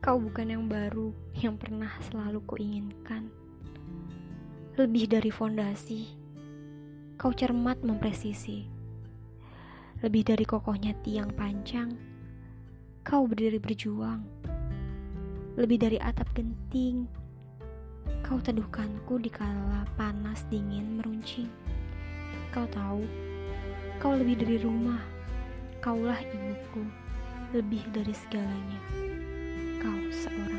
Kau bukan yang baru yang pernah selalu kuinginkan. Lebih dari fondasi, kau cermat mempresisi. Lebih dari kokohnya tiang pancang, kau berdiri berjuang. Lebih dari atap genting, kau teduhkanku di kala panas dingin meruncing. Kau tahu, kau lebih dari rumah, kaulah ibuku, lebih dari segalanya 告诉我。